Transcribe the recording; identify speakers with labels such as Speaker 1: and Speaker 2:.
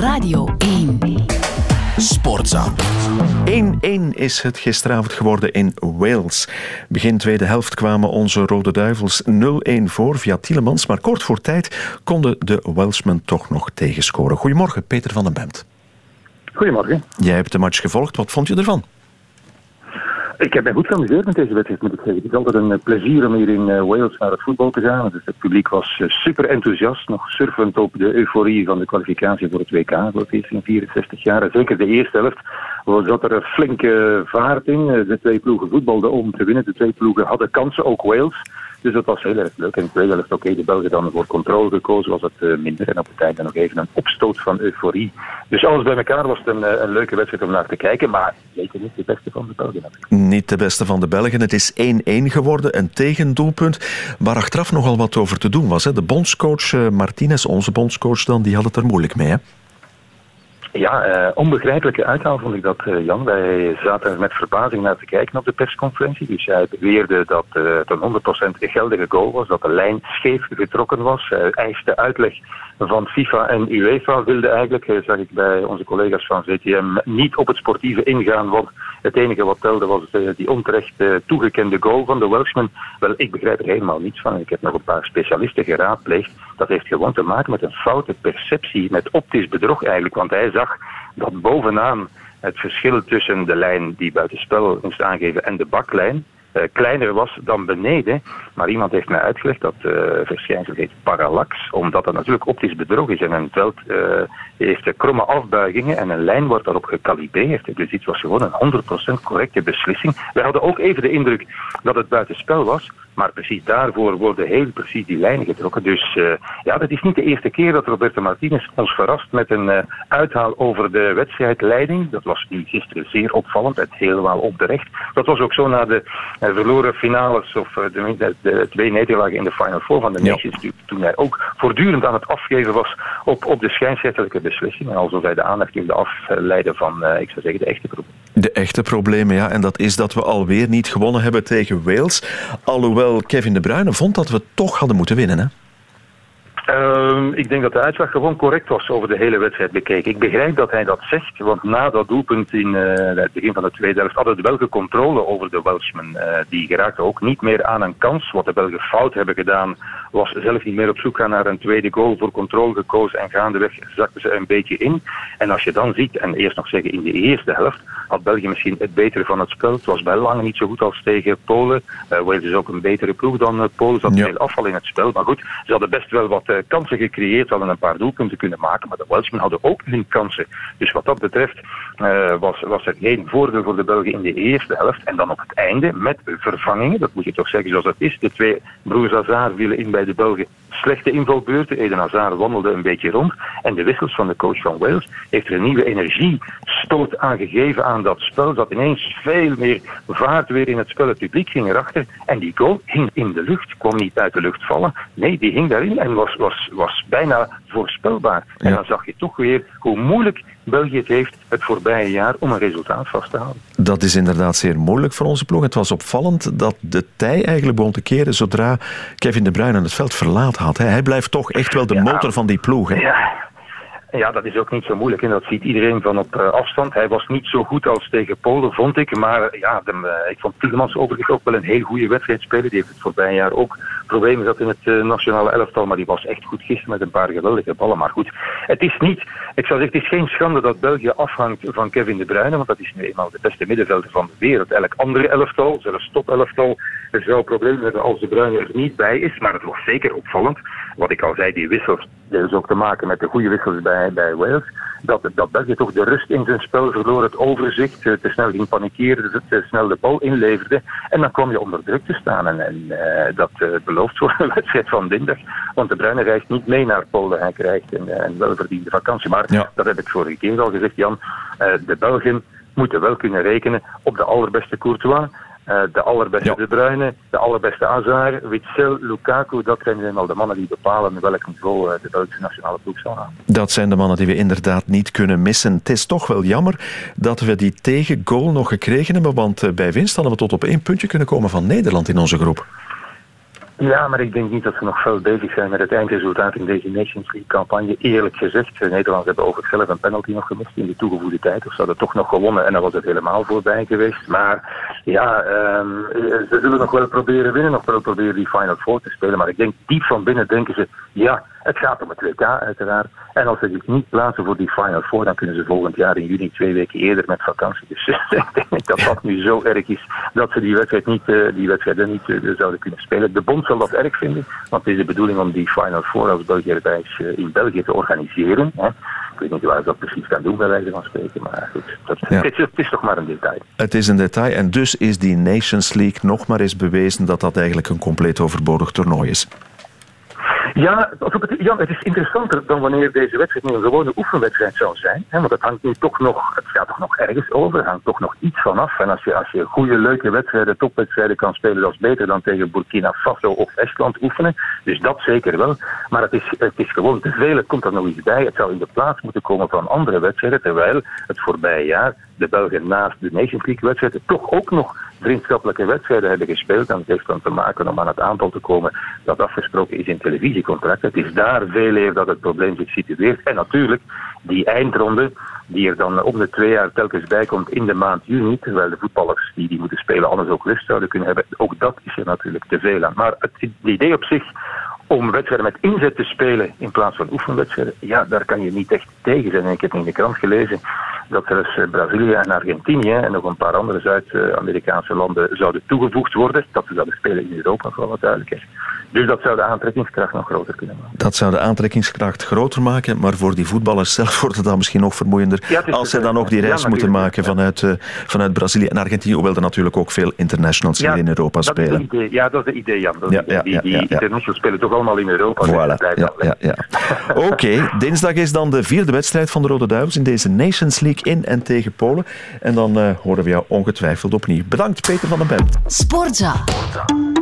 Speaker 1: Radio 1.
Speaker 2: Sportza.
Speaker 3: 1-1 is het gisteravond geworden in Wales. Begin tweede helft kwamen onze Rode Duivels 0-1 voor via Tielemans, maar kort voor tijd konden de Welshmen toch nog tegenscoren. Goedemorgen, Peter van den Bemt.
Speaker 4: Goedemorgen.
Speaker 3: Jij hebt de match gevolgd, wat vond je ervan?
Speaker 4: Ik heb mij goed geamuseerd met deze wedstrijd, moet ik zeggen. Het is altijd een eh, plezier om hier in eh, Wales naar het voetbal te gaan. Dus het publiek was eh, super enthousiast, nog surfend op de euforie van de kwalificatie voor het WK voor het eerst in 64 jaar. zeker de eerste helft zat er een flinke vaart in. De twee ploegen voetbalden om te winnen. De twee ploegen hadden kansen, ook Wales. Dus dat was heel erg leuk. En in de tweede helft, oké, de Belgen dan voor controle gekozen, was het uh, minder. En op het einde nog even een opstoot van euforie. Dus alles bij elkaar was het een, uh, een leuke wedstrijd om naar te kijken. Maar zeker niet de beste van de Belgen.
Speaker 3: Niet de beste van de Belgen. Het is 1-1 geworden, een tegendoelpunt. Waar achteraf nogal wat over te doen was. Hè. De bondscoach uh, Martinez, onze bondscoach dan, die had het er moeilijk mee. Hè?
Speaker 4: Ja, uh, onbegrijpelijke uithaal vond ik dat, uh, Jan. Wij zaten met verbazing naar te kijken op de persconferentie. Dus hij beweerde dat uh, het een 100% geldige goal was, dat de lijn scheef getrokken was. Hij eiste uitleg van FIFA en UEFA, wilde eigenlijk, zag ik bij onze collega's van VTM, niet op het sportieve ingaan, want het enige wat telde was die onterecht toegekende goal van de Welshman. Wel, ik begrijp er helemaal niets van. Ik heb nog een paar specialisten geraadpleegd. Dat heeft gewoon te maken met een foute perceptie, met optisch bedrog eigenlijk, want hij zag dat bovenaan het verschil tussen de lijn die buitenspel moest aangeven en de baklijn uh, kleiner was dan beneden. Maar iemand heeft mij uitgelegd dat uh, verschijnsel heet parallax, omdat dat natuurlijk optisch bedrog is. En een veld uh, heeft kromme afbuigingen en een lijn wordt daarop gecalibreerd. Dus dit was gewoon een 100% correcte beslissing. Wij hadden ook even de indruk dat het buitenspel was. Maar precies daarvoor worden heel precies die lijnen getrokken. Dus uh, ja, dat is niet de eerste keer dat Roberto Martinez ons verrast met een uh, uithaal over de wedstrijdleiding. Dat was nu gisteren zeer opvallend en helemaal opterecht. Dat was ook zo na de uh, verloren finales of de, de, de, twee nederlagen in de Final Four van de ja. Nations. Toen hij ook voortdurend aan het afgeven was op, op de schijnschriftelijke beslissing. En alsof hij de aandacht wilde afleiden van, ik zou zeggen, de echte problemen.
Speaker 3: De echte problemen, ja. En dat is dat we alweer niet gewonnen hebben tegen Wales. Alhoewel Kevin De Bruyne vond dat we toch hadden moeten winnen. Hè?
Speaker 4: Um, ik denk dat de uitslag gewoon correct was over de hele wedstrijd bekeken. Ik begrijp dat hij dat zegt, want na dat doelpunt in uh, het begin van de tweede helft hadden de Belgen controle over de Welshmen. Uh, die geraakten ook niet meer aan een kans. Wat de Belgen fout hebben gedaan, was zelf niet meer op zoek gaan naar een tweede goal voor controle gekozen en gaandeweg zakten ze een beetje in. En als je dan ziet, en eerst nog zeggen in de eerste helft, had België misschien het betere van het spel. Het was bij lang niet zo goed als tegen Polen. Uh, Wales is ook een betere ploeg dan Polen. Ze hadden ja. veel afval in het spel. Maar goed, ze hadden best wel wat kansen gecreëerd. Hadden een paar doelpunten kunnen maken. Maar de Welshmen hadden ook hun kansen. Dus wat dat betreft was, was er geen voordeel voor de Belgen in de eerste helft. En dan op het einde met vervangingen. Dat moet je toch zeggen zoals het is. De twee broers Hazard vielen in bij de Belgen. Slechte invalbeurten. Eden Hazard wandelde een beetje rond. En de wissels van de coach van Wales heeft er een nieuwe energiestoot aan gegeven aan dat spel. Dat ineens veel meer vaart weer in het spel. Het publiek ging erachter. En die goal hing in de lucht. Kwam niet uit de lucht vallen. Nee, die hing daarin en was, was, was bijna voorspelbaar. En dan zag je toch weer hoe moeilijk België het heeft het voorbije jaar om een resultaat vast te houden.
Speaker 3: Dat is inderdaad zeer moeilijk voor onze ploeg. Het was opvallend dat de tij eigenlijk begon te keren zodra Kevin De Bruyne het veld verlaten had. Hij blijft toch echt wel de motor van die ploeg. Hè?
Speaker 4: Ja. Ja, dat is ook niet zo moeilijk en dat ziet iedereen van op uh, afstand. Hij was niet zo goed als tegen Polen, vond ik. Maar ja, de, uh, ik vond Tielemans overigens ook wel een heel goede wedstrijd spelen. Die heeft het voorbije jaar ook problemen gehad in het nationale elftal. Maar die was echt goed gisteren met een paar geweldige ballen. Maar goed, het is niet, ik zou zeggen, het is geen schande dat België afhangt van Kevin De Bruyne. Want dat is nu eenmaal de beste middenvelder van de wereld. Elk andere elftal, zelfs top elftal, zou problemen hebben als De Bruyne er niet bij is. Maar het was zeker opvallend. Wat ik al zei, die wissels, dat is ook te maken met de goede wissels bij, bij Wales. Dat, dat België toch de rust in zijn spel verloor, het overzicht, te snel ging panikeren, te snel de bal inleverde. En dan kwam je onder druk te staan. En, en uh, dat uh, belooft voor een wedstrijd van dinsdag. Want de Bruyne reist niet mee naar Polen. Hij krijgt een, een welverdiende vakantie. Maar ja. dat heb ik vorige keer al gezegd, Jan. Uh, de Belgen moeten wel kunnen rekenen op de allerbeste Courtois. Uh, de allerbeste ja. De Bruyne, de allerbeste Hazard, Witsel, Lukaku. Dat zijn al de mannen die bepalen welk niveau uh, de Belgische nationale ploeg zal aan.
Speaker 3: Dat zijn de mannen die we inderdaad niet kunnen missen. Het is toch wel jammer dat we die tegengoal nog gekregen hebben, want uh, bij winst hadden we tot op één puntje kunnen komen van Nederland in onze groep.
Speaker 4: Ja, maar ik denk niet dat ze nog veel bezig zijn met het eindresultaat in deze Nations League-campagne. Eerlijk gezegd, de Nederlanders hebben overigens zelf een penalty nog gemist in de toegevoegde tijd. Of ze hadden toch nog gewonnen en dan was het helemaal voorbij geweest. Maar ja, um, ze zullen nog wel proberen winnen, nog wel proberen die Final Four te spelen. Maar ik denk diep van binnen denken ze, ja, het gaat om het WK uiteraard. En als ze zich niet plaatsen voor die Final Four, dan kunnen ze volgend jaar in juni twee weken eerder met vakantie. Dus ik denk dat dat nu zo erg is dat ze die wedstrijd niet, uh, die wedstrijden niet uh, zouden kunnen spelen. De bond zal dat erg vinden, want het is de bedoeling om die Final Four als België uh, in België te organiseren. Hè. Ik weet niet waar ze dat precies gaan doen, bij wijze van spreken. Maar goed, dat, ja. het, is, het, is, toch maar een detail.
Speaker 3: Het is een detail en dus is die Nations League nog maar eens bewezen dat dat eigenlijk een compleet overbodig toernooi is.
Speaker 4: Ja, Jan, het is interessanter dan wanneer deze wedstrijd nu een gewone oefenwedstrijd zou zijn. Hè, want het hangt nu toch nog, het gaat toch nog ergens over, er hangt toch nog iets vanaf. En als je, als je goede, leuke wedstrijden, topwedstrijden kan spelen, dat is beter dan tegen Burkina Faso of Estland oefenen. Dus dat zeker wel. Maar het is, het is gewoon te veel, het komt er nog iets bij. Het zou in de plaats moeten komen van andere wedstrijden, terwijl het voorbije jaar de Belgen naast de Nations League wedstrijden toch ook nog vriendschappelijke wedstrijden hebben gespeeld. En het heeft dan te maken om aan het aantal te komen dat afgesproken is in televisiecontracten. Het is daar veel eer dat het probleem zich situeert. En natuurlijk die eindronde die er dan om de twee jaar telkens bij komt in de maand juni, terwijl de voetballers die die moeten spelen anders ook rust zouden kunnen hebben. Ook dat is er natuurlijk te veel aan. Maar het, het idee op zich om wedstrijden met inzet te spelen in plaats van oefenwedstrijden, ja, daar kan je niet echt tegen zijn. En ik heb in de krant gelezen dat zelfs eh, Brazilië en Argentinië en nog een paar andere Zuid-Amerikaanse landen zouden toegevoegd worden. Dat ze zouden spelen in Europa, voor wat duidelijkheid. Dus dat zou de aantrekkingskracht nog groter kunnen maken.
Speaker 3: Dat zou de aantrekkingskracht groter maken, maar voor die voetballers zelf wordt het dan misschien nog vermoeiender. Ja, als ze dan ook die reis ja, moeten maken vanuit, uh, vanuit Brazilië en Argentinië, hoewel er natuurlijk ook veel internationals hier in Europa spelen.
Speaker 4: Ja, dat is het idee, Jan. Dat ja, idee. Die, die internationals spelen toch allemaal in Europa.
Speaker 3: Voilà. Ja, ja, ja. Oké, okay. dinsdag is dan de vierde wedstrijd van de Rode Duivels in deze Nations League in en tegen Polen. En dan uh, horen we jou ongetwijfeld opnieuw. Bedankt, Peter van den Bent.
Speaker 2: Sportza. Sportza.